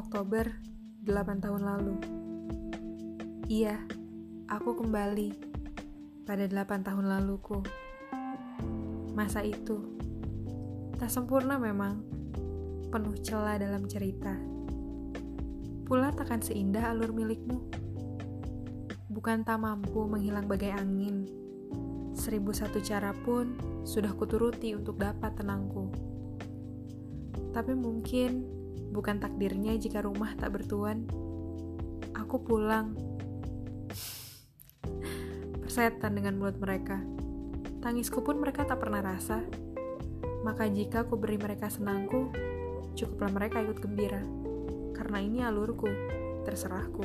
Oktober 8 tahun lalu. Iya, aku kembali pada 8 tahun laluku. Masa itu tak sempurna memang, penuh celah dalam cerita. Pula takkan seindah alur milikmu. Bukan tak mampu menghilang bagai angin. Seribu satu cara pun sudah kuturuti untuk dapat tenangku. Tapi mungkin Bukan takdirnya jika rumah tak bertuan. Aku pulang. Persetan dengan mulut mereka. Tangisku pun mereka tak pernah rasa. Maka jika aku beri mereka senangku, cukuplah mereka ikut gembira. Karena ini alurku, terserahku.